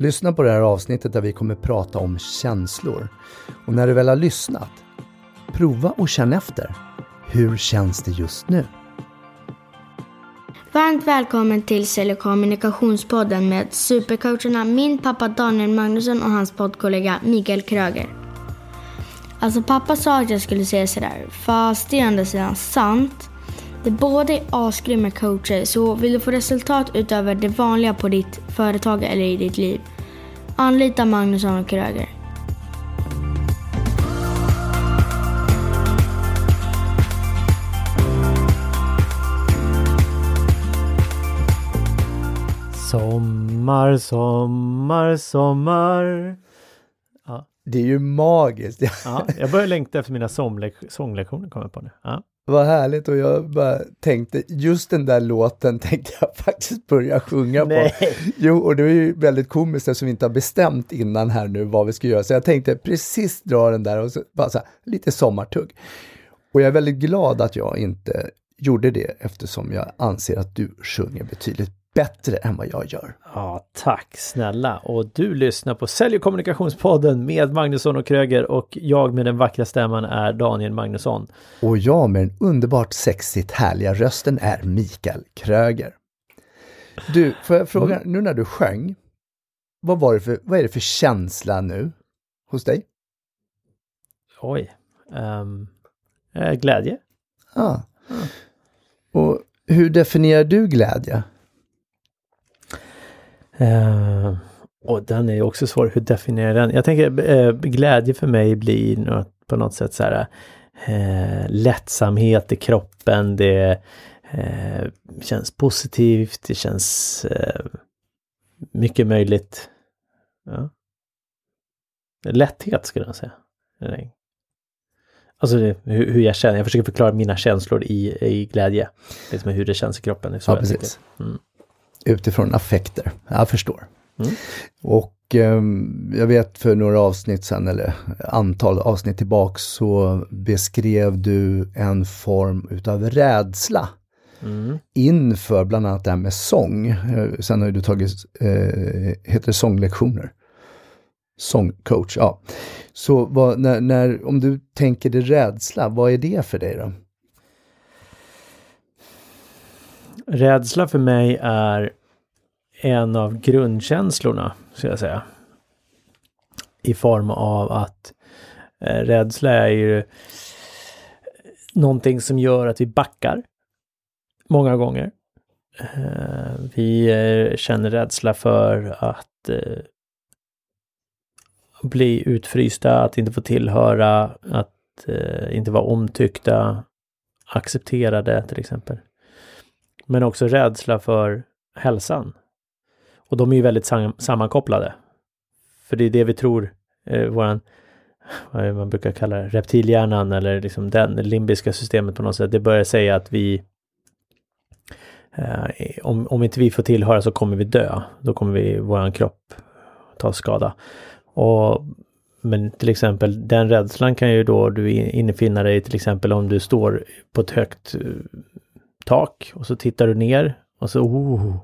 Lyssna på det här avsnittet där vi kommer prata om känslor. Och när du väl har lyssnat, prova och känn efter. Hur känns det just nu? Varmt välkommen till Sälj och kommunikationspodden med supercoacherna min pappa Daniel Magnusson och hans poddkollega Mikael Kröger. Alltså pappa sa att jag skulle säga sådär, fast det är ändå sidan sant. Båda är asgrymma coacher, så vill du få resultat utöver det vanliga på ditt företag eller i ditt liv, anlita Magnusson och Kröger. Sommar, sommar, sommar. Det är ju magiskt. Ja, jag börjar längta efter mina sånglek- sånglektioner kommer jag på nu. Ja. Vad härligt och jag bara tänkte, just den där låten tänkte jag faktiskt börja sjunga Nej. på. Jo, och det är ju väldigt komiskt eftersom vi inte har bestämt innan här nu vad vi ska göra. Så jag tänkte precis dra den där och så, bara så här, lite sommartugg. Och jag är väldigt glad att jag inte gjorde det eftersom jag anser att du sjunger betydligt bättre än vad jag gör. ja, tack snälla. Och du lyssnar på Sälj och kommunikationspodden med Magnusson och Kröger och jag med den vackra stämman är Daniel Magnusson. Och jag med den underbart sexigt härliga rösten är Mikael Kröger. Du, får jag fråga, nu när du sjöng, vad, var det för, vad är det för känsla nu hos dig? Oj. Um, glädje. Ja. Och hur definierar du glädje? Eh, och den är ju också svår, hur definierar den? Jag tänker eh, glädje för mig blir något, på något sätt så här eh, lättsamhet i kroppen, det eh, känns positivt, det känns eh, mycket möjligt. Ja. Lätthet skulle jag säga. Nej. Alltså hur, hur jag känner, jag försöker förklara mina känslor i, i glädje. Liksom hur det känns i kroppen. så Ja, jag precis. Mm. Utifrån affekter. Jag förstår. Mm. Och ehm, jag vet för några avsnitt sedan, eller antal avsnitt tillbaks, så beskrev du en form utav rädsla Mm. inför bland annat det här med sång. Eh, Sen har du tagit, eh, heter det sånglektioner? Sångcoach, ja. Så vad, när, när, om du tänker dig rädsla, vad är det för dig då? Rädsla för mig är en av grundkänslorna, ska jag säga. I form av att eh, rädsla är ju någonting som gör att vi backar många gånger. Eh, vi eh, känner rädsla för att eh, bli utfrysta, att inte få tillhöra, att eh, inte vara omtyckta, accepterade till exempel. Men också rädsla för hälsan. Och de är ju väldigt sam sammankopplade. För det är det vi tror, eh, våran, vad är det man brukar kalla det, reptilhjärnan eller liksom den, limbiska systemet på något sätt, det börjar säga att vi eh, om, om inte vi får tillhöra så kommer vi dö. Då kommer vi, våran kropp ta skada. Och, men till exempel den rädslan kan ju då du infinna dig till exempel om du står på ett högt eh, tak och så tittar du ner och så oh,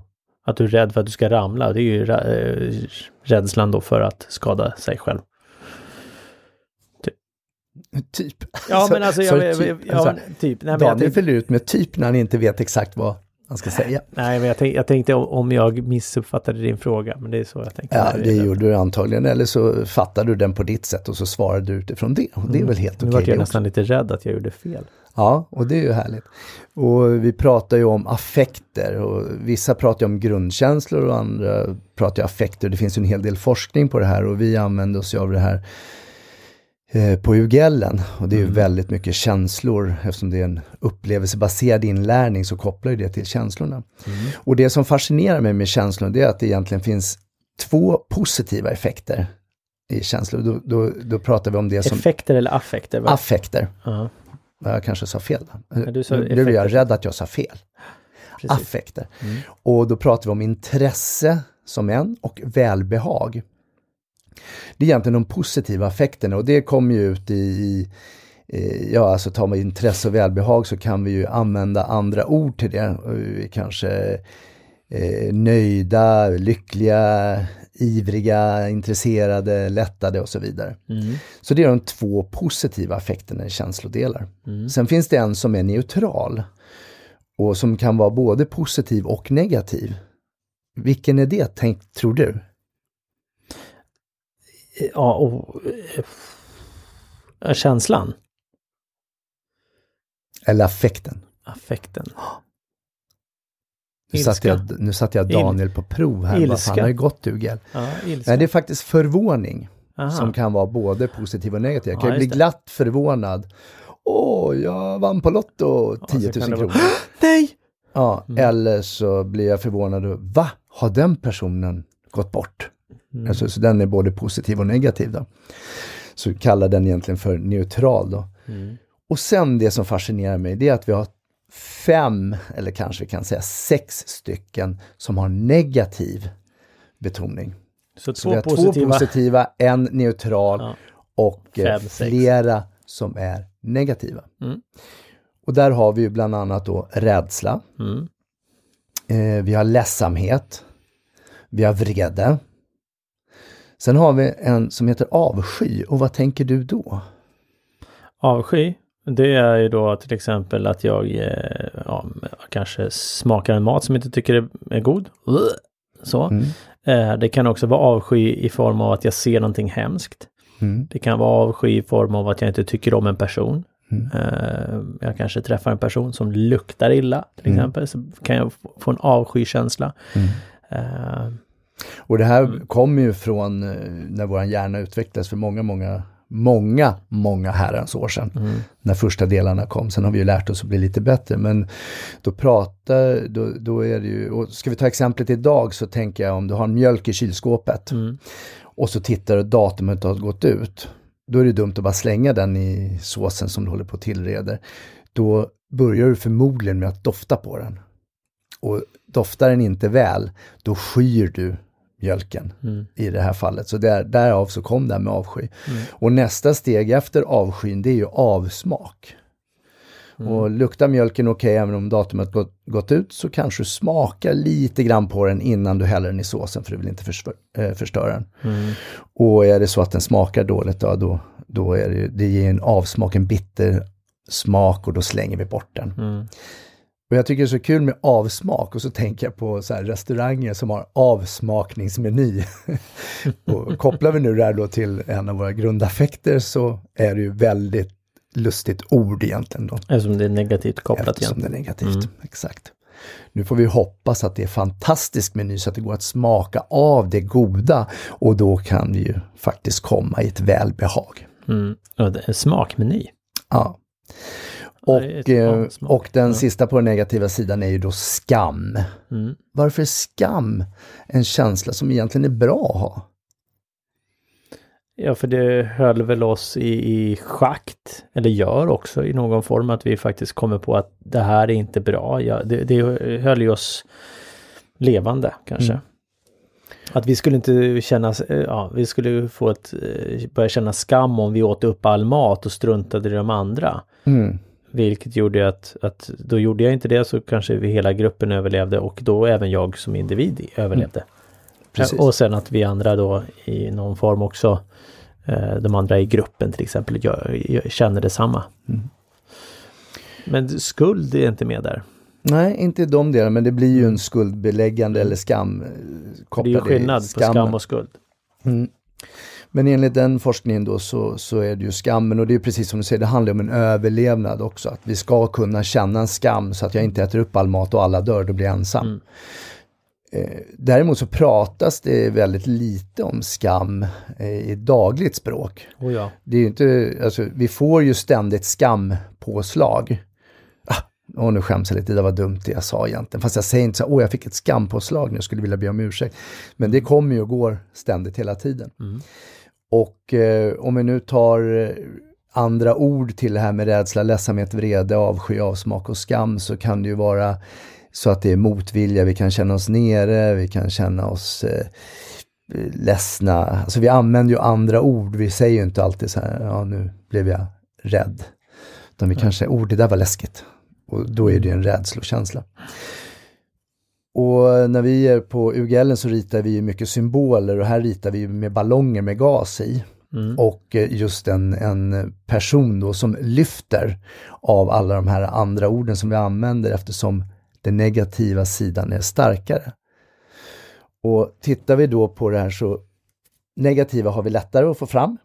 att du är rädd för att du ska ramla. Det är ju eh, rädslan då för att skada sig själv. Typ. Ja Så- men alltså, så jag, typ, jag, ja, alltså, men typ. Nej, men jag Daniel fyller ut med typ när han inte vet exakt vad han ska säga. nej, men jag, tänk, jag tänkte om- jag missuppfattade din fråga, men det är så jag tänkte. Ja, det gjorde du antagligen. Eller så fattade du den på ditt sätt och så svarade du utifrån det. Och det är väl helt Nu okej vart jag nästan lite rädd att jag gjorde fel. Ja, och det är ju härligt. Och vi pratar ju om affekter och vissa pratar ju om grundkänslor och andra pratar ju affekter. Det finns ju en hel del forskning på det här och vi använder oss ju av det här eh, på UGLen. Och det är ju väldigt mycket känslor eftersom det är en upplevelsebaserad inlärning så kopplar ju det till känslorna. Och det som fascinerar mig med känslorna det är att det egentligen finns två positiva effekter i känslor. Då, då, då pratar vi om det som Effekter eller affekter? va? affekter. Ja, Jag kanske sa fel. Nu blev jag rädd att jag sa fel. precis. Affekter. Och då pratar vi om intresse som en och välbehag. Det är egentligen de positiva affekterna och det kommer ju ut i, i ja alltså tar man intresse och välbehag så kan vi ju använda andra ord till det. Kanske eh, nöjda, lyckliga, ivriga, intresserade, lättade och så vidare. Mm. Så det är de två positiva effekterna i känslodelar. Mm. Sen finns det en som är neutral och som kan vara både positiv och negativ. Vilken är det, tänk, tror du? Ja, och... eh, känslan. Eller affekten? Affekten. Nu satte, jag, nu satte jag Daniel på prov här. Vad Ilska. fan har det gått du Gel? Ja. Nej, det är faktiskt förvåning Aha. som kan vara både positiv och negativ. Jag kan Ja, ju bli glatt förvånad. Åh, jag vann på Lotto Ja, 10 så 000 kan det kronor. vara- Nej! Ja, Mm. eller så blir jag förvånad. och, Va? Har den personen gått bort? Mm. Alltså, så den är både positiv och negativ då. Så kallar den egentligen för neutral då. Mm. Och sen det som fascinerar mig, det är att vi har fem, eller kanske vi kan säga sex stycken som har negativ betoning. Så, Så vi två har positiva. två positiva, en neutral Ja. och eh, Fem, sex. flera som är negativa. Mm. Och där har vi ju bland annat då rädsla, Mm. eh, vi har ledsamhet, vi har vrede. Sen har vi en som heter avsky och vad tänker du då? Avsky, det är ju då till exempel att jag eh, ja, kanske smakar en mat som inte tycker är, är god. Så. Mm. Eh, det kan också vara avsky i form av att jag ser någonting hemskt. Mm. Det kan vara avsky i form av att jag inte tycker om en person. Mm. Eh, jag kanske träffar en person som luktar illa till Mm. exempel. Så kan jag få- en avskykänsla. Mm. Eh, Och det här Mm. kommer ju från när vår hjärna utvecklades för många, många, många, många herrans år sedan. mm, När första delarna kom. Sen har vi ju lärt oss att bli lite bättre. Men då pratar, då, då är det ju, och ska vi ta exemplet idag så tänker jag om du har mjölk i kylskåpet mm, och så tittar du och datumet har gått ut. Då är det dumt att bara slänga den i såsen som du håller på att tillreder. Då börjar du förmodligen med att dofta på den. Och doftar den inte väl, då skyr du mjölken mm, i det här fallet. Så där, därav så kom det här med avsky. Mm. Och nästa steg efter avskyn det är ju avsmak. mm. Och luktar mjölken okej även om datumet gått, gått ut så kanske du smakar lite grann på den innan du häller den i såsen för du vill inte förstör, eh, förstöra den. Mm. Och är det så att den smakar dåligt ja, då, då är det, det ger en avsmak, en bitter smak och då slänger vi bort den. Mm. Och jag tycker det är så kul med avsmak och så tänker jag på så restauranger som har avsmakningsmeny. och kopplar vi nu det här då till en av våra grundaffekter så är det ju väldigt lustigt ord egentligen då. Eftersom det är negativt kopplat Eftersom igen. det är negativt. Mm. Exakt. Nu får vi hoppas att det är fantastisk meny så att det går att smaka av det goda och då kan vi ju faktiskt komma i ett välbehag. Mm. Och det är smakmeny. Ja. Och, eh, och den Ja. sista på den negativa sidan är ju då skam. Mm. Varför är skam en känsla som egentligen är bra att ha? Ja, för det höll väl oss i, i schakt, eller gör också i någon form att vi faktiskt kommer på att det här är inte bra. Ja, det, det höll ju oss levande kanske. Mm. Att vi skulle inte känna, ja, vi skulle få ett, eh, börja känna skam om vi åt upp all mat och struntade i de andra. Mm. Vilket gjorde att, att då gjorde jag inte det så kanske vi hela gruppen överlevde och då även jag som individ överlevde. Precis. Och sen att vi andra då i någon form också, eh, de andra i gruppen till exempel, gör, gör, känner detsamma. Mm. Men skuld är inte med där. Nej, inte i de delarna, men det blir ju en skuldbeläggande eller skam. eh, det är ju skillnad på skam och skuld. Mm. Men enligt den forskningen då så, så är det ju skammen och det är precis som du säger, det handlar om en överlevnad också. Att vi ska kunna känna en skam så att jag inte äter upp all mat och alla dör, då blir jag ensam. Mm. Eh, däremot så pratas det väldigt lite om skam eh, i dagligt språk. Oh ja. Det är inte, alltså, vi får ju ständigt skampåslag. Ah, åh, nu skäms jag lite, det var dumt det jag sa egentligen. Fast jag säger inte så, åh jag fick ett skampåslag nu, skulle vilja be om ursäkt. Men det kommer ju och går ständigt hela tiden. Mm. Och eh, om vi nu tar eh, andra ord till det här med rädsla, ledsamhet, vrede, avsky, avsmak och skam så kan det ju vara så att det är motvilja, vi kan känna oss nere, vi kan känna oss eh, ledsna. Alltså vi använder ju andra ord, vi säger ju inte alltid så här, ja nu blev jag rädd. Utan vi kanske, oh det där var läskigt. Och då är det ju en rädslokänsla. Och när vi är på UGL så ritar vi mycket symboler och här ritar vi med ballonger med gas i. Mm. Och eh, just en, en person då som lyfter av alla de här andra orden som vi använder eftersom den negativa sidan är starkare. Och tittar vi då på det här så negativa har vi lättare att få fram.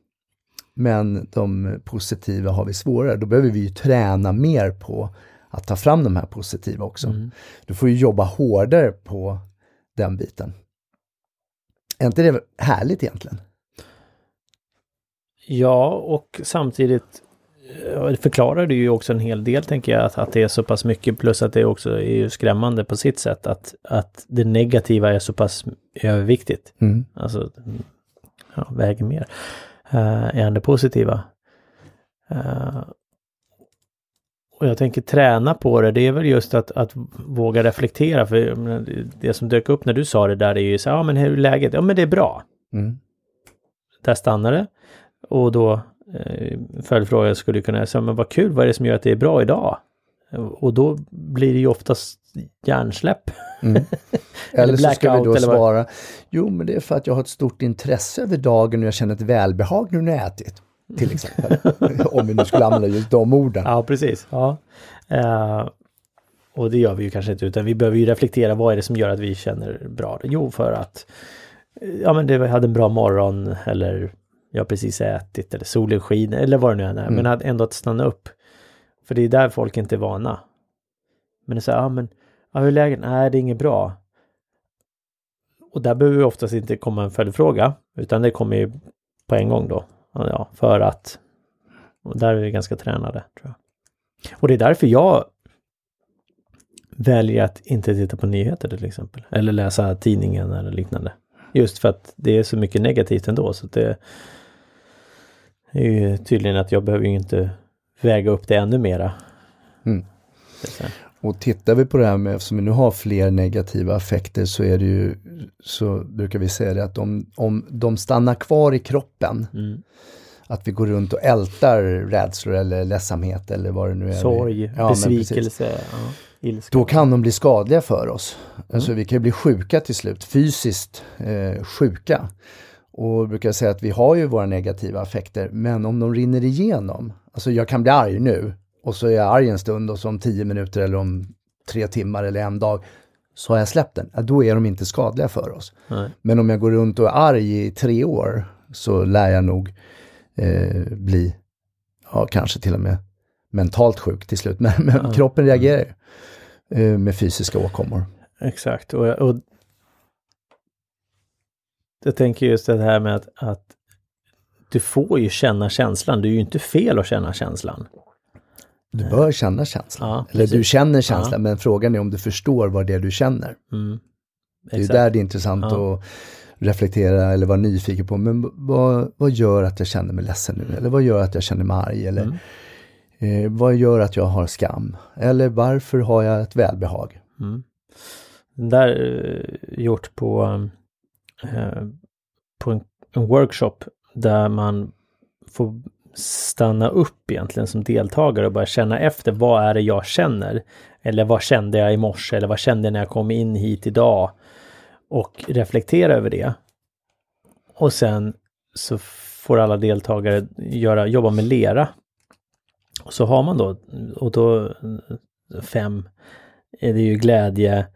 Men de positiva har vi svårare. Då behöver vi ju träna mer på att ta fram de här positiva också. Mm. Du får ju jobba hårdare på den biten. Är inte det härligt egentligen? Ja, och samtidigt eh, förklarar det ju också en hel del, tänker jag, att, att det är så pass mycket, plus att det också är ju skrämmande på sitt sätt, att, att det negativa är så pass överviktigt. Mm. Alltså, ja, väger mer uh, än det positiva. Eh, och jag tänker träna på det, det är väl just att, att våga reflektera. För det- som dök upp när du sa det där är ju så här, ja men hur är läget? Ja men det är bra. Mm. Där stannar det. Och då eh, följdfrågan skulle kunna säga, men vad kul, vad är det som gör att det är bra idag? Och då blir det ju oftast hjärnsläpp. Mm. Eller så ska vi då svara, jo men det är för att jag har ett stort intresse över dagen och jag känner ett välbehag nu när jag ätit. Till exempel. Om vi nu skulle använda just de orden. Ja, precis. Ja. Eh, och det gör vi ju kanske inte, utan vi behöver ju reflektera, vad är det som gör att vi känner bra? Jo, för att eh, ja, men det, jag hade en bra morgon eller jag har precis ätit eller solen skiner eller vad det nu än är. Men att ändå att stanna upp. För det är där folk inte är vana. Men det är så här, ja men, ja, hur är läget? Nej, det är inget bra. Och där behöver vi oftast inte komma en följdfråga, utan det kommer ju på en gång då. Ja, för att och där är vi ganska tränade, tror jag. Och det är därför jag väljer att inte titta på nyheter till exempel. Eller läsa tidningen eller liknande. Just för att det är så mycket negativt ändå. Så det är ju tydligen att jag behöver ju inte väga upp det ännu mera. Mm. Och tittar vi på det här med, eftersom vi nu har fler negativa effekter så är det ju, så brukar vi säga det att om, om de stannar kvar i kroppen, Mm. att vi går runt och ältar rädslor eller ledsamhet eller vad det nu är. Sorg, Ja, besvikelse, ja, ilska. Då kan de bli skadliga för oss. Mm. Alltså vi kan bli sjuka till slut, fysiskt eh, sjuka. Och brukar säga att vi har ju våra negativa affekter, men om de rinner igenom, alltså jag kan bli arg nu och så är jag arg en stund och så om tio minuter eller om tre timmar eller en dag så har jag släppt den. Ja, då är de inte skadliga för oss. Nej. Men om jag går runt och är arg i tre år så lär jag nog eh, bli, ja kanske till och med mentalt sjuk till slut. Men, men Ja. kroppen reagerar ju eh, med fysiska åkommor. Exakt. Och, och jag tänker just det här med att, att du får ju känna känslan. Det är ju inte fel att känna känslan. Du bör känna känslan. Ja, Eller du känner känslan, Ja. men frågan är om du förstår vad det är du känner. Mm. Det är där det är intressant Ja. att reflektera eller vara nyfiken på, men vad, vad gör att jag känner mig ledsen nu? Eller vad gör att jag känner mig arg? Eller Mm. eh, vad gör att jag har skam? Eller varför har jag ett välbehag? Mm. Den där eh, gjort på, eh, på en, en workshop där man får stanna upp egentligen som deltagare och bara känna efter vad är det jag känner? Eller vad kände jag i morse? Eller vad kände jag när jag kom in hit idag? Och reflektera över det. Och sen så får alla deltagare göra, jobba med lera. Och så har man då, och då fem är det ju glädje,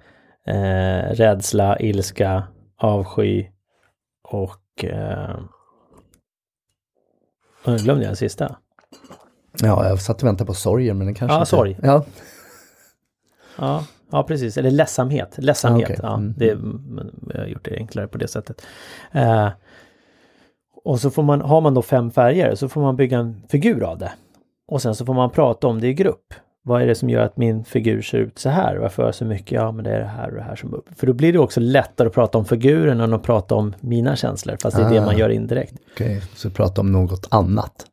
eh, rädsla, ilska, avsky och eh, nu glömde jag den sista. Ja, jag satt och väntade på sorgen, men den kanske Ja, inte... sorg. Ja, Ja, ja precis. Eller ledsamhet. Ledsamhet. Ah, okej. Ja, Mm. det, men jag har gjort det enklare på det sättet. Eh, och så får man, har man då fem färger så får man bygga en figur av det. Och sen så får man prata om det i grupp. Vad är det som gör att min figur ser ut så här? Varför har jag så mycket? Ja, men det är det här och det här som... För då blir det också lättare att prata om figuren än att prata om mina känslor. Fast det är det Ah. man gör indirekt. okej. Så prata om något annat.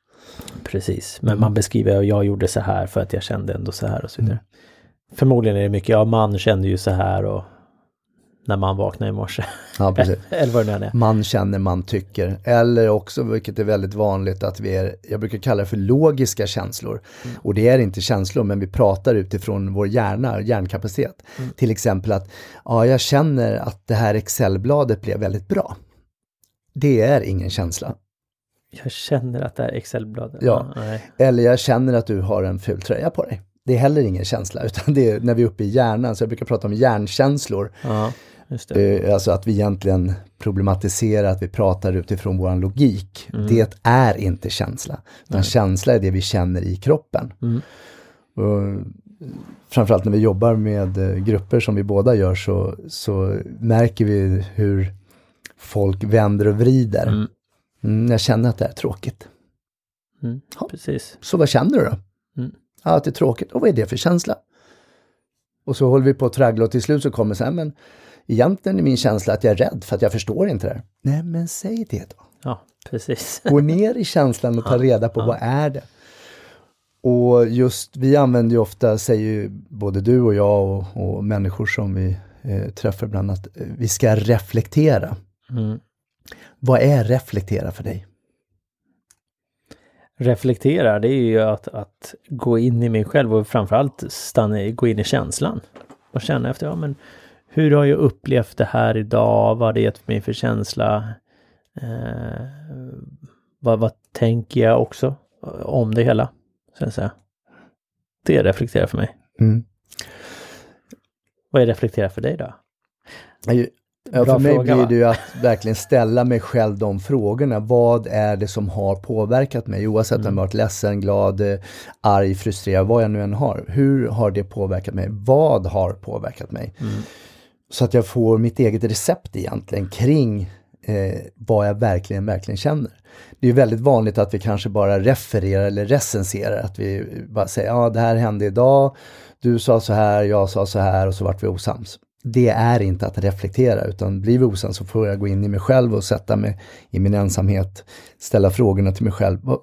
Precis, men man beskriver att jag gjorde så här för att jag kände ändå så här och så vidare. Förmodligen är det mycket, ja man kände ju så här och när man vaknar i morse. Ja, precis. Eller vad det nu är. Man känner, man tycker. Eller också, vilket är väldigt vanligt, att vi är, jag brukar kalla det för logiska känslor. Mm. Och det är inte känslor, men vi pratar utifrån vår hjärna, hjärnkapacitet. Mm. Till exempel att, ja, jag känner att det här Excel-bladet blev väldigt bra. Det är ingen känsla. Jag känner att det är Excel-bladet. Ja. nej. Eller jag känner att du har en ful tröja på dig. Det är heller ingen känsla, utan det är när vi är uppe i hjärnan, så jag brukar prata om hjärnkänslor. ja, just det. Eh, Alltså att vi egentligen problematiserar, att vi pratar utifrån vår logik. Det är inte känsla. Utan känsla är det vi känner i kroppen. Mm. Och framförallt när vi jobbar med eh, grupper som vi båda gör så, så märker vi hur folk vänder och vrider. Mm. Mm, jag känner att det är tråkigt. Mm. Ja. Precis. Så vad känner du då? Mm. Ja, att det är tråkigt. Och vad är det för känsla? Och så håller vi på att traggla och till slut så kommer så här, men egentligen är min känsla att jag är rädd för att jag förstår inte det här. Nej, men säg det då. Ja, precis. Gå ner i känslan och ta reda på vad är det. Och just, vi använder ju ofta, säger ju både du och jag och, och människor som vi eh, träffar ibland, att eh, vi ska reflektera. Mm. Vad är reflektera för dig? Reflektera, det är ju att, att gå in i mig själv och framförallt stanna, gå in i känslan. Och känna efter, ja men hur har jag upplevt det här idag? Vad har det gett mig för känsla? Eh, vad, vad tänker jag också om det hela? Så säga. Det reflekterar för mig. Mm. Vad är reflektera för dig då? Ja, för mig fråga, blir det ju att verkligen ställa mig själv de frågorna. Vad är det som har påverkat mig? Oavsett om jag varit ledsen, glad, eh, arg, frustrerad, vad jag nu än har. Hur har det påverkat mig? Vad har påverkat mig? Så att jag får mitt eget recept egentligen kring eh, vad jag verkligen, verkligen känner. Det är väldigt vanligt att vi kanske bara refererar eller recenserar, att vi bara säger ja det här hände idag, du sa så här, jag sa så här och så vart vi osams. Det är inte att reflektera utan blir vi osams så får jag gå in i mig själv och sätta mig i min ensamhet, ställa frågorna till mig själv. Vad,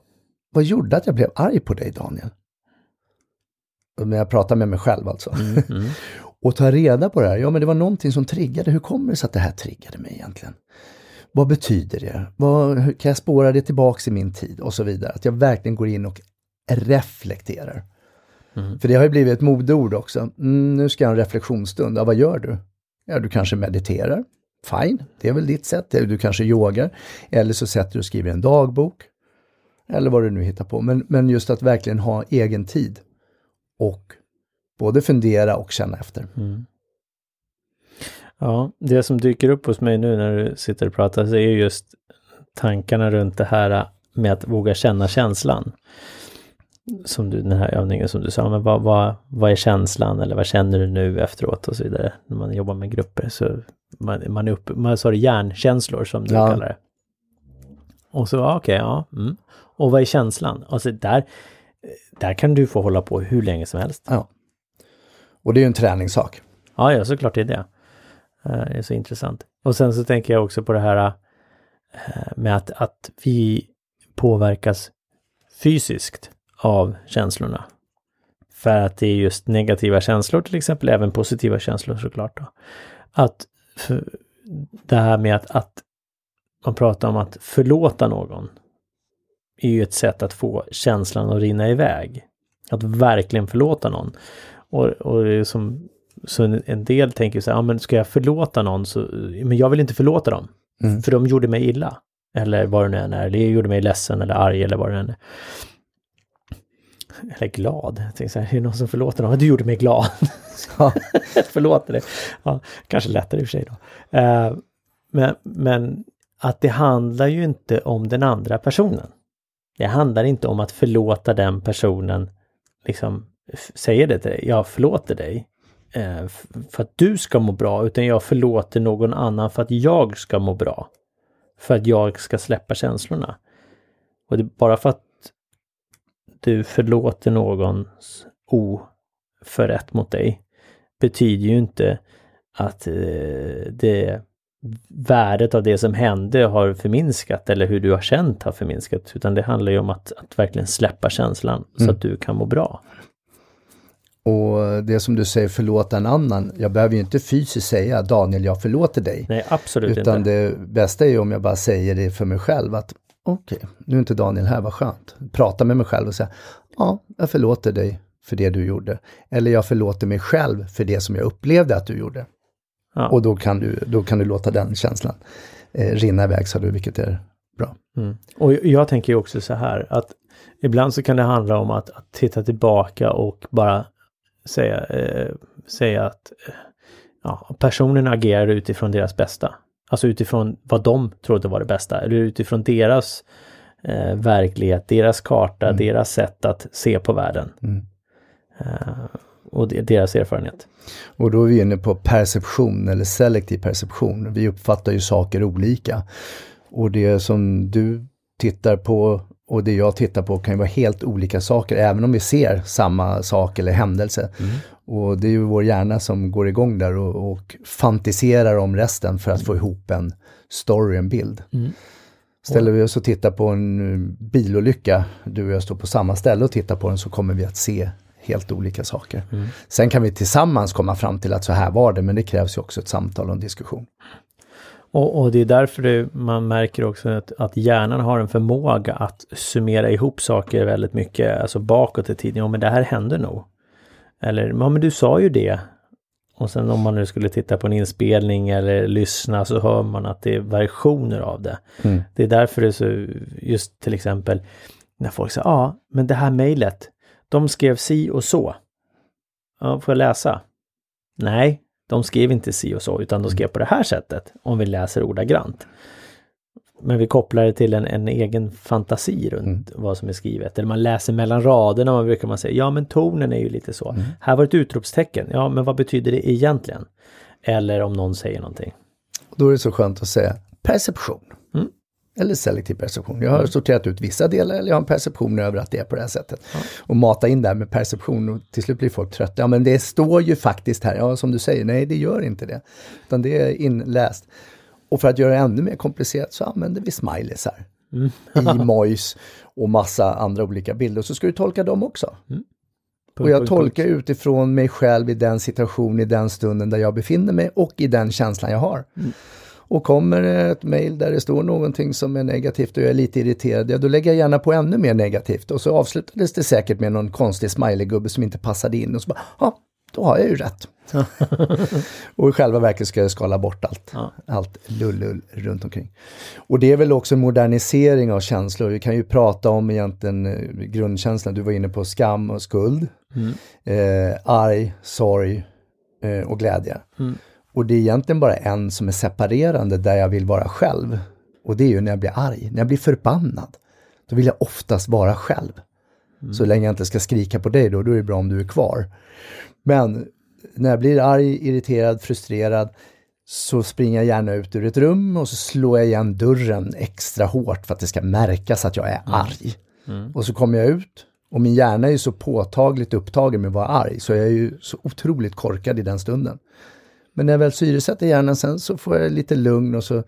vad gjorde att jag blev arg på dig Daniel? När jag pratar med mig själv alltså. och ta reda på det här. Ja, men det var någonting som triggade. Hur kommer det sig att det här triggade mig egentligen? Vad betyder det? Vad, kan jag spåra det tillbaks i min tid? Och så vidare. Att jag verkligen går in och reflekterar. För det har ju blivit ett modeord också. Mm, nu ska jag ha en reflektionsstund. Ja, vad gör du? Ja, du kanske mediterar. Fine, det är väl ditt sätt. Du kanske yogar. Eller så sätter du och skriver en dagbok. Eller vad du nu hittar på. Men, men just att verkligen ha egen tid. Och både fundera och känna efter. Ja, det som dyker upp hos mig nu när du sitter och pratar så är just tankarna runt det här med att våga känna känslan. Som du, den här övningen som du sa, men vad, vad, vad är känslan eller vad känner du nu efteråt och så vidare. När man jobbar med grupper så man, man är uppe, man sa det hjärnkänslor som du Ja. kallar det. Och så, ja, okej, ja. Mm. Och vad är känslan? Alltså där, där kan du få hålla på hur länge som helst. Ja. Och det är ju en träningssak. Ja, ja, såklart det är det. Eh, det är så intressant. Och sen så tänker jag också på det här eh, med att, att vi påverkas fysiskt av känslorna. För att det är just negativa känslor till exempel, även positiva känslor såklart. Då. Att det här med att, att man pratar om att förlåta någon är ju ett sätt att få känslan att rinna iväg. Att verkligen förlåta någon. Och, och det är som, så en, en del tänker så här, ja men ska jag förlåta någon så, men jag vill inte förlåta dem. Mm. För de gjorde mig illa. Eller vad det nu än är, eller gjorde mig ledsen eller arg eller vad det än är. Eller glad. Jag tänkte så här, är det någon som förlåter någon? Du gjorde mig glad. Ja. Förlåter det. Ja, kanske lättare i och för sig då. Eh, men, men att det handlar ju inte om den andra personen. Det handlar inte om att förlåta den personen, liksom säger det till dig, jag förlåter dig eh, för att du ska må bra, utan jag förlåter någon annan för att jag ska må bra. För att jag ska släppa känslorna. Och det, bara för att du förlåter någons oförrätt mot dig betyder ju inte att eh, det värdet av det som hände har förminskat eller hur du har känt har förminskat. Utan det handlar ju om att, att verkligen släppa känslan så Mm. att du kan må bra. Och det som du säger, förlåta en annan. Jag behöver ju inte fysiskt säga Daniel, jag förlåter dig. Nej, absolut Utan inte. det bästa är ju om jag bara säger det för mig själv att okej, nu är inte Daniel här, vad skönt. Prata med mig själv och säga ja, jag förlåter dig för det du gjorde. Eller jag förlåter mig själv för det som jag upplevde att du gjorde. Ja. Och då kan, du, då kan du låta den känslan eh, rinna iväg, sa du, vilket är bra. Mm. Och jag tänker ju också så här att ibland så kan det handla om att, att titta tillbaka och bara säga, eh, säga att eh, ja, personen agerar utifrån deras bästa. Alltså utifrån vad de trodde var det bästa eller utifrån deras eh, verklighet, deras karta, deras sätt att se på världen. Mm. Eh, och de- deras erfarenhet. Och då är vi inne på perception eller selektiv perception. Vi uppfattar ju saker olika. Och det som du tittar på och det jag tittar på kan ju vara helt olika saker, även om vi ser samma sak eller händelse. Och det är ju vår hjärna som går igång där och, och fantiserar om resten för att få ihop en story, en bild. Ställer vi oss och tittar på en eh, bilolycka, du och jag står på samma ställe och tittar på den, så kommer vi att se helt olika saker. Sen kan vi tillsammans komma fram till att så här var det, men det krävs ju också ett samtal och en diskussion. Och, och det är därför det, man märker också att, att hjärnan har en förmåga att summera ihop saker väldigt mycket, alltså bakåt i tiden. Ja, men det här hände nog. Eller, ja men du sa ju det. Och sen om man nu skulle titta på en inspelning eller lyssna så hör man att det är versioner av det. Mm. Det är därför det är så, just till exempel, när folk säger, ja, men det här mejlet, de skrev si och så. Ja, får jag läsa? Nej, de skrev inte si och så, utan de skrev på det här sättet, om vi läser ordagrant. Men vi kopplar det till en, en egen fantasi runt vad som är skrivet. Eller man läser mellan raderna, man brukar man säga, ja men tonen är ju lite så. Här var ett utropstecken, ja men vad betyder det egentligen? Eller om någon säger någonting. Då är det så skönt att säga perception. Mm. Eller selektiv perception. Jag har sorterat ut vissa delar eller jag har en perception över att det är på det här sättet. Och mata in det här med perception och till slut blir folk trötta. Ja men det står ju faktiskt här, ja som du säger, nej det gör inte det. Utan det är inläst. Och för att göra det ännu mer komplicerat så använder vi smileysar. Mm. Emojis och massa andra olika bilder. Så ska du tolka dem också. Punkt, Och jag tolkar utifrån mig själv i den situation, i den stunden där jag befinner mig och i den känslan jag har. Och kommer ett mejl där det står någonting som är negativt och jag är lite irriterad, ja då lägger jag gärna på ännu mer negativt. Och så avslutades det säkert med någon konstig smileygubbe som inte passade in och så bara, ja, då har jag ju rätt. och i själva verket ska jag skala bort allt, Ja. allt lull-lull runt omkring. Och det är väl också en modernisering av känslor. Vi kan ju prata om egentligen eh, grundkänslan. Du var inne på skam och skuld, eh, arg, sorg eh, och glädje. Och det är egentligen bara en som är separerande där jag vill vara själv. Och det är ju när jag blir arg, när jag blir förbannad. Då vill jag oftast vara själv. Så länge jag inte ska skrika på dig då, då är det bra om du är kvar. Men när jag blir arg, irriterad, frustrerad så springer jag gärna ut ur ett rum och så slår jag igen dörren extra hårt för att det ska märkas att jag är arg. Och så kommer jag ut och min hjärna är ju så påtagligt upptagen med att vara arg så jag är ju så otroligt korkad i den stunden. Men när jag väl syresätter hjärnan sen så får jag lite lugn och så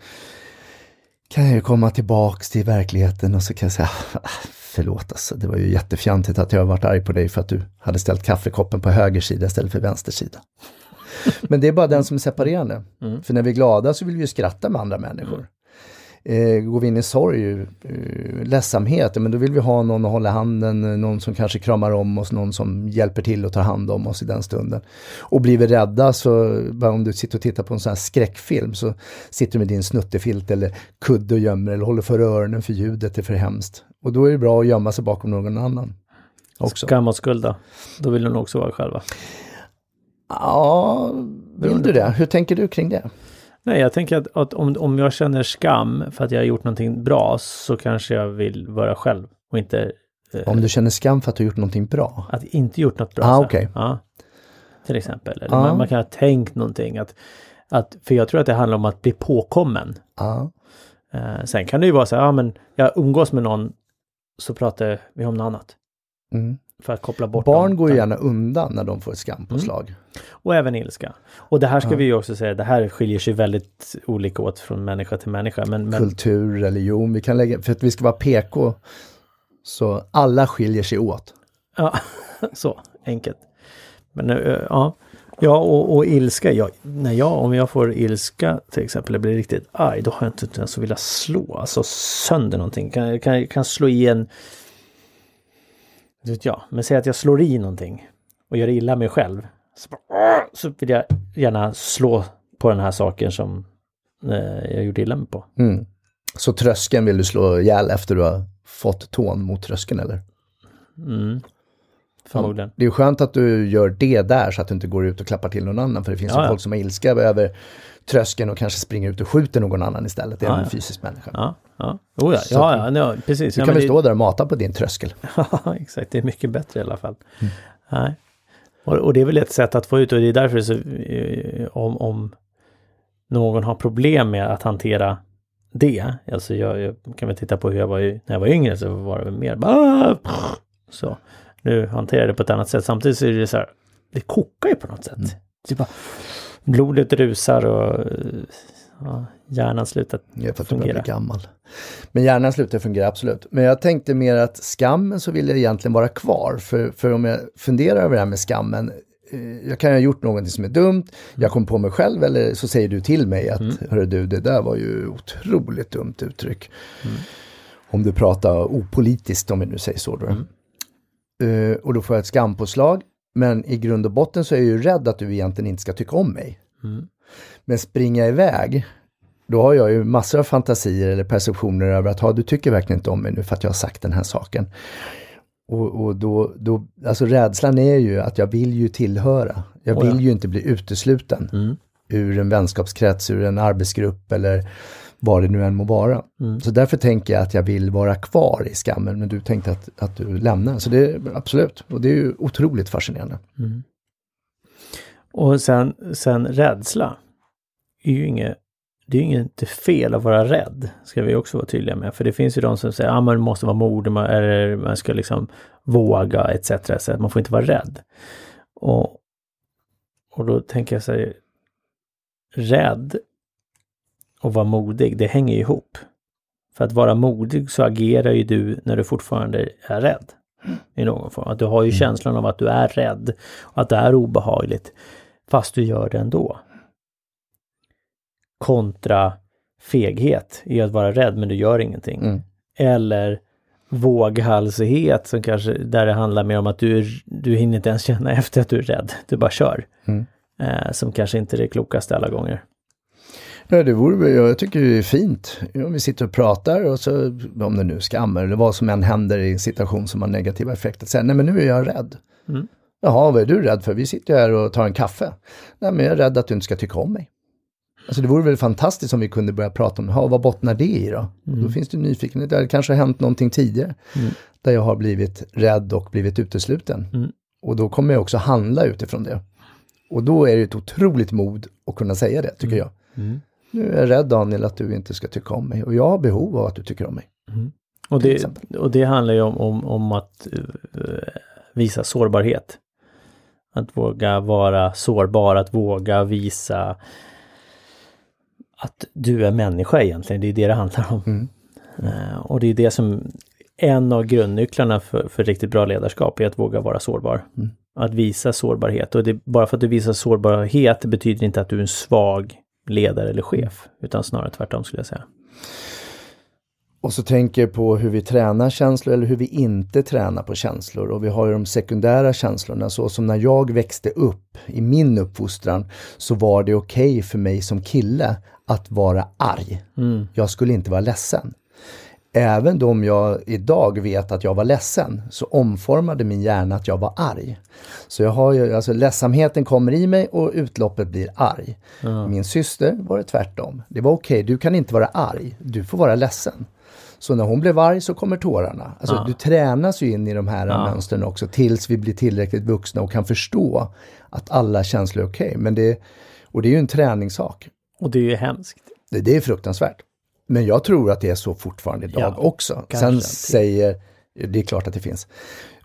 kan jag ju komma tillbaks till verkligheten och så kan jag säga "Ah, förlåt alltså, det var ju jättefjantigt att jag varit arg på dig för att du hade ställt kaffekoppen på höger sida istället för vänster sida. Men det är bara den som är separerande. För när vi är glada så vill vi ju skratta med andra människor. Eh, går vi in i sorg, eh, ledsamhet, men då vill vi ha någon att hålla handen, någon som kanske kramar om oss, någon som hjälper till och tar hand om oss i den stunden. Och blir vi rädda så, om du sitter och tittar på en sån här skräckfilm så sitter du med din snuttefilt eller kudde och gömmer eller håller för öronen för ljudet är för hemskt. Och då är det bra att gömma sig bakom någon annan. Också. Skam och skuld då? Då vill de också vara själva. Ja, vill du det? Hur tänker du kring det? Nej, jag tänker att, att om, om jag känner skam för att jag har gjort någonting bra så kanske jag vill vara själv och inte eh, Om du känner skam för att du har gjort någonting bra? att inte gjort något bra. Ah, okej. Ja, till exempel. Eller Ah. man, man kan ha tänkt någonting. Att, att, för jag tror att det handlar om att bli påkommen. Ja. Eh, sen kan det ju vara så här, ja men jag umgås med någon så pratar vi om något annat. Mm. För att koppla bort Barn dem. går ju gärna undan när de får ett skampåslag. Och även ilska. Och det här ska vi ju också säga, det här skiljer sig väldigt olika åt från människa till människa. Men, men Kultur, religion, vi kan lägga, för att vi ska vara PK, så alla skiljer sig åt. ja, så enkelt. Men eh, ja, ja och, och ilska. Jag, när jag, om jag får ilska till exempel, jag blir riktigt arg, då har jag inte ens velat slå alltså sönder någonting. Kan, kan, kan slå i en... Vet jag, men säg att jag slår i någonting och gör illa mig själv. Så, så vill jag gärna slå på den här saken som eh, jag gjorde illa mig på. Mm. Så tröskeln vill du slå ihjäl efter du har fått tån mot tröskeln eller? Mm. Förmodligen. Det är skönt att du gör det där så att du inte går ut och klappar till någon annan. För det finns Ja, ju ja. folk som har ilska över tröskeln och kanske springer ut och skjuter någon annan istället. Även Ja, en ja. fysisk människa. Ja, ja. Oh, ja, ja, ja, ja, precis. Du ja, kan väl det- stå där och mata på din tröskel. Ja, exakt. Det är mycket bättre i alla fall. Nej. Och, och det är väl ett sätt att få ut och det är därför så, eh, om, om någon har problem med att hantera det. Alltså jag, jag kan väl titta på hur jag var när jag var yngre så var det mer bara så. Nu hanterar jag det på ett annat sätt. Samtidigt så är det så här, det kokar ju på något sätt. Det är bara, blodet rusar och eh, ja, hjärnan slutar är för att fungera. bli gammal. Men hjärnan slutar fungera, absolut. Men jag tänkte mer att skammen så vill jag egentligen vara kvar. För, för om jag funderar över det här med skammen. eh, Jag kan ha gjort någonting som är dumt, jag kom på mig själv eller så säger du till mig att hörru du, det där var ju otroligt dumt uttryck. Om du pratar opolitiskt om vi nu säger så. Då. Eh, och då får jag ett skampåslag. Men i grund och botten så är jag ju rädd att du egentligen inte ska tycka om mig. Men springa iväg, då har jag ju massor av fantasier eller perceptioner över att ha, du tycker verkligen inte om mig nu för att jag har sagt den här saken. Och, och då, då, alltså rädslan är ju att jag vill ju tillhöra. Jag Oh ja. vill ju inte bli utesluten ur en vänskapskrets, ur en arbetsgrupp eller vad det nu än må vara. Så därför tänker jag att jag vill vara kvar i skammen, men du tänkte att, att du lämnar. Så det är absolut, och det är ju otroligt fascinerande. Och sen, sen rädsla. är ju inget, det är ju inte fel att vara rädd, ska vi också vara tydliga med. För det finns ju de som säger att ah, man måste vara modig, man, eller man ska liksom våga etc. etc. Man får inte vara rädd. Och, och då tänker jag så här, rädd och vara modig, det hänger ihop. För att vara modig så agerar ju du när du fortfarande är rädd. I någon form. Att du har ju känslan av att du är rädd och att det är obehagligt. Fast du gör det ändå. Kontra feghet i att vara rädd men du gör ingenting. Mm. Eller våghalsighet som kanske, där det handlar mer om att du, du hinner inte ens känna efter att du är rädd. Du bara kör. Mm. Eh, som kanske inte är det klokaste alla gånger. Ja, det vore, jag tycker det är fint om vi sitter och pratar och så, om det nu skammer eller vad som än händer i en situation som har negativa effekter. Säga, nej men nu är jag rädd. Mm. Jaha, vad är du rädd för? Vi sitter ju här och tar en kaffe. Nej men jag är rädd att du inte ska tycka om mig. Alltså det vore väl fantastiskt om vi kunde börja prata om, "Ha, vad bottnar det i då? Då finns det nyfikenhet, det kanske har hänt någonting tidigare. Där jag har blivit rädd och blivit utesluten. Mm. Och då kommer jag också handla utifrån det. Och då är det ett otroligt mod att kunna säga det, tycker jag. Nu är jag rädd Daniel att du inte ska tycka om mig och jag har behov av att du tycker om mig. Och Till det, och det handlar ju om, om, om att eh, visa sårbarhet. Att våga vara sårbar, att våga visa att du är människa egentligen. Det är det det handlar om. Mm. Eh, och det är det som en av grundnycklarna för, för riktigt bra ledarskap är att våga vara sårbar. Mm. Att visa sårbarhet. Och det, bara för att du visar sårbarhet betyder inte att du är en svag ledare eller chef. Utan snarare tvärtom skulle jag säga. Och så tänker jag på hur vi tränar känslor eller hur vi inte tränar på känslor. Och vi har ju de sekundära känslorna, så som när jag växte upp i min uppfostran så var det okej för mig som kille att vara arg. Jag skulle inte vara ledsen. Även om jag idag vet att jag var ledsen så omformade min hjärna att jag var arg. Så jag har ju, alltså ledsamheten kommer i mig och utloppet blir arg. Min syster var det tvärtom. Det var okej, du kan inte vara arg, du får vara ledsen. Så när hon blev arg så kommer tårarna. Alltså du tränas ju in i de här mönstren också tills vi blir tillräckligt vuxna och kan förstå att alla känslor är okej. Men det, och det är ju en träningssak. Och det är ju hemskt. Det, det är fruktansvärt. Men jag tror att det är så fortfarande idag Ja, också. Sen säger, det är klart att det finns.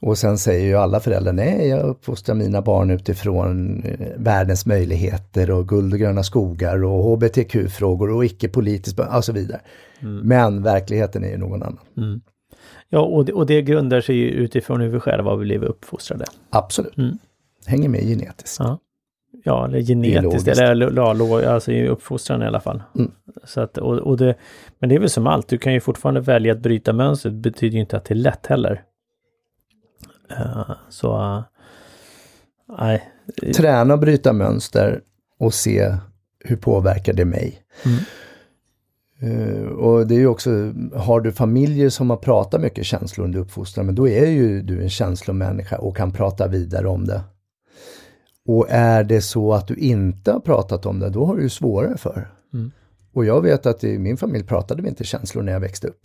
Och sen säger ju alla föräldrar, nej jag uppfostrar mina barn utifrån eh, världens möjligheter och guld och gröna skogar och hbtq-frågor och icke-politiskt och så vidare. Mm. Men verkligheten är ju någon annan. Ja, och det, och det grundar sig ju utifrån hur vi själva har blivit uppfostrade. Absolut. Mm. hänger med genetiskt. Ja. Ja, eller genetiskt, Biologiskt. eller ja, alltså i uppfostran i alla fall. Mm. Så att, och, och det, men det är väl som allt, du kan ju fortfarande välja att bryta mönstret, det betyder ju inte att det är lätt heller. Eh, så, eh, nej. Träna och bryta mönster och se hur påverkar det mig. Mm. Eh, och det är ju också, har du familjer som har pratat mycket känslor under uppfostran, men då är ju du en känslomänniska och kan prata vidare om det. Och är det så att du inte har pratat om det, då har du ju svårare för. Mm. Och jag vet att i min familj pratade vi inte känslor när jag växte upp.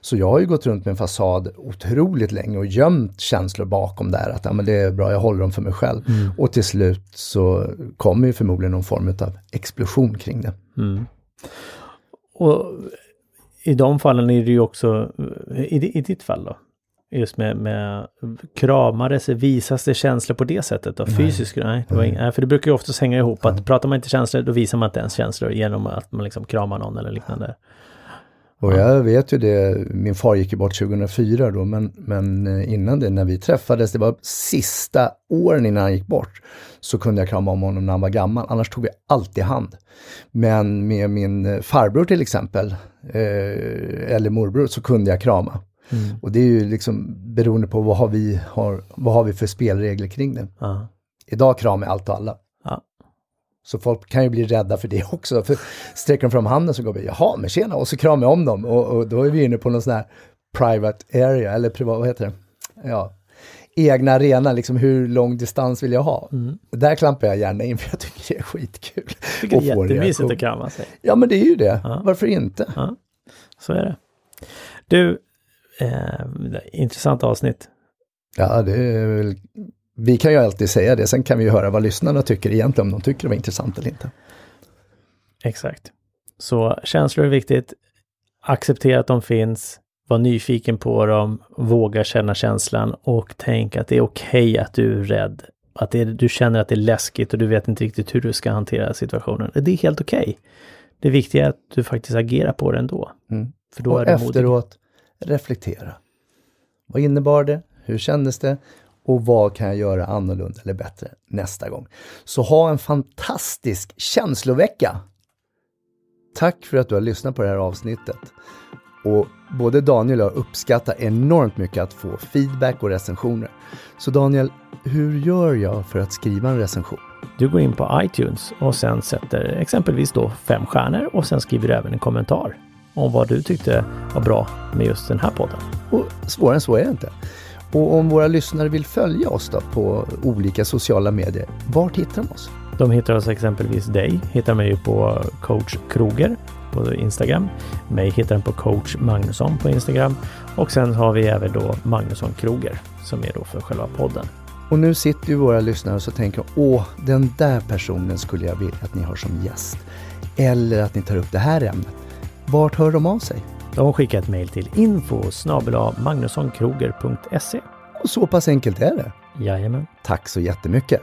Så jag har ju gått runt med en fasad otroligt länge och gömt känslor bakom där. Att ja, men det är bra, jag håller dem för mig själv. Och till slut så kommer ju förmodligen någon form av explosion kring det. Mm. Och i de fallen är det ju också, i, i ditt fall då, just med, med kramades, visas det känslor på det sättet då? Fysiskt? Nej, det var ing- nej, för det brukar ju oftast hänga ihop att pratar man inte känslor då visar man inte ens känslor genom att man liksom kramar någon eller liknande. Och jag vet ju det, min far gick ju bort 2004 då, men, men eh, innan det, när vi träffades, det var sista åren innan han gick bort, så kunde jag krama om honom när han var gammal, annars tog vi alltid hand. Men med min eh, farbror till exempel, eh, eller morbror, så kunde jag krama. Och det är ju liksom beroende på vad har vi, har, vad har vi för spelregler kring det. Ja. Idag kramar jag allt och alla. Ja. Så folk kan ju bli rädda för det också. För sträcker de fram handen så går vi, jaha, men tjena, och så kramar jag om dem. Och, och då är vi inne på någon sån här private area, eller privat, vad heter det? Ja, egna arena, liksom hur lång distans vill jag ha? Där klampar jag gärna in för jag tycker det är skitkul. Tycker det är jättemysigt att krama sig. Ja, men det är ju det. Ja. Varför inte? Ja, så är det. Du, eh, intressant avsnitt. Ja, det är väl... Vi kan ju alltid säga det, sen kan vi ju höra vad lyssnarna tycker egentligen, om de tycker det var intressant eller inte. Exakt. Så känslor är viktigt. Acceptera att de finns. Var nyfiken på dem. Våga känna känslan och tänk att det är okej att du är rädd. Att är, du känner att det är läskigt och du vet inte riktigt hur du ska hantera situationen. Det är helt okej. Det viktiga är att du faktiskt agerar på det ändå. Mm. För då och är du modig reflektera. Vad innebar det? Hur kändes det? Och vad kan jag göra annorlunda eller bättre nästa gång? Så ha en fantastisk känslovecka! Tack för att du har lyssnat på det här avsnittet. Och både Daniel och jag uppskattar enormt mycket att få feedback och recensioner. Så Daniel, hur gör jag för att skriva en recension? Du går in på iTunes och sen sätter exempelvis då fem stjärnor och sen skriver du även en kommentar om vad du tyckte var bra med just den här podden. Och svårare än så är det inte. Och om våra lyssnare vill följa oss då på olika sociala medier, vart hittar de oss? De hittar oss exempelvis dig, hittar mig ju på coach Kroger på Instagram. Mig hittar den på coach Magnusson på Instagram. Och sen har vi även då Magnusson Kroger som är då för själva podden. Och nu sitter ju våra lyssnare och så tänker åh, den där personen skulle jag vilja att ni har som gäst. Eller att ni tar upp det här ämnet. Vart hör de av sig? De skickar ett mejl till info magnussonkroger.se. Och så pass enkelt är det. Jajamän. Tack så jättemycket!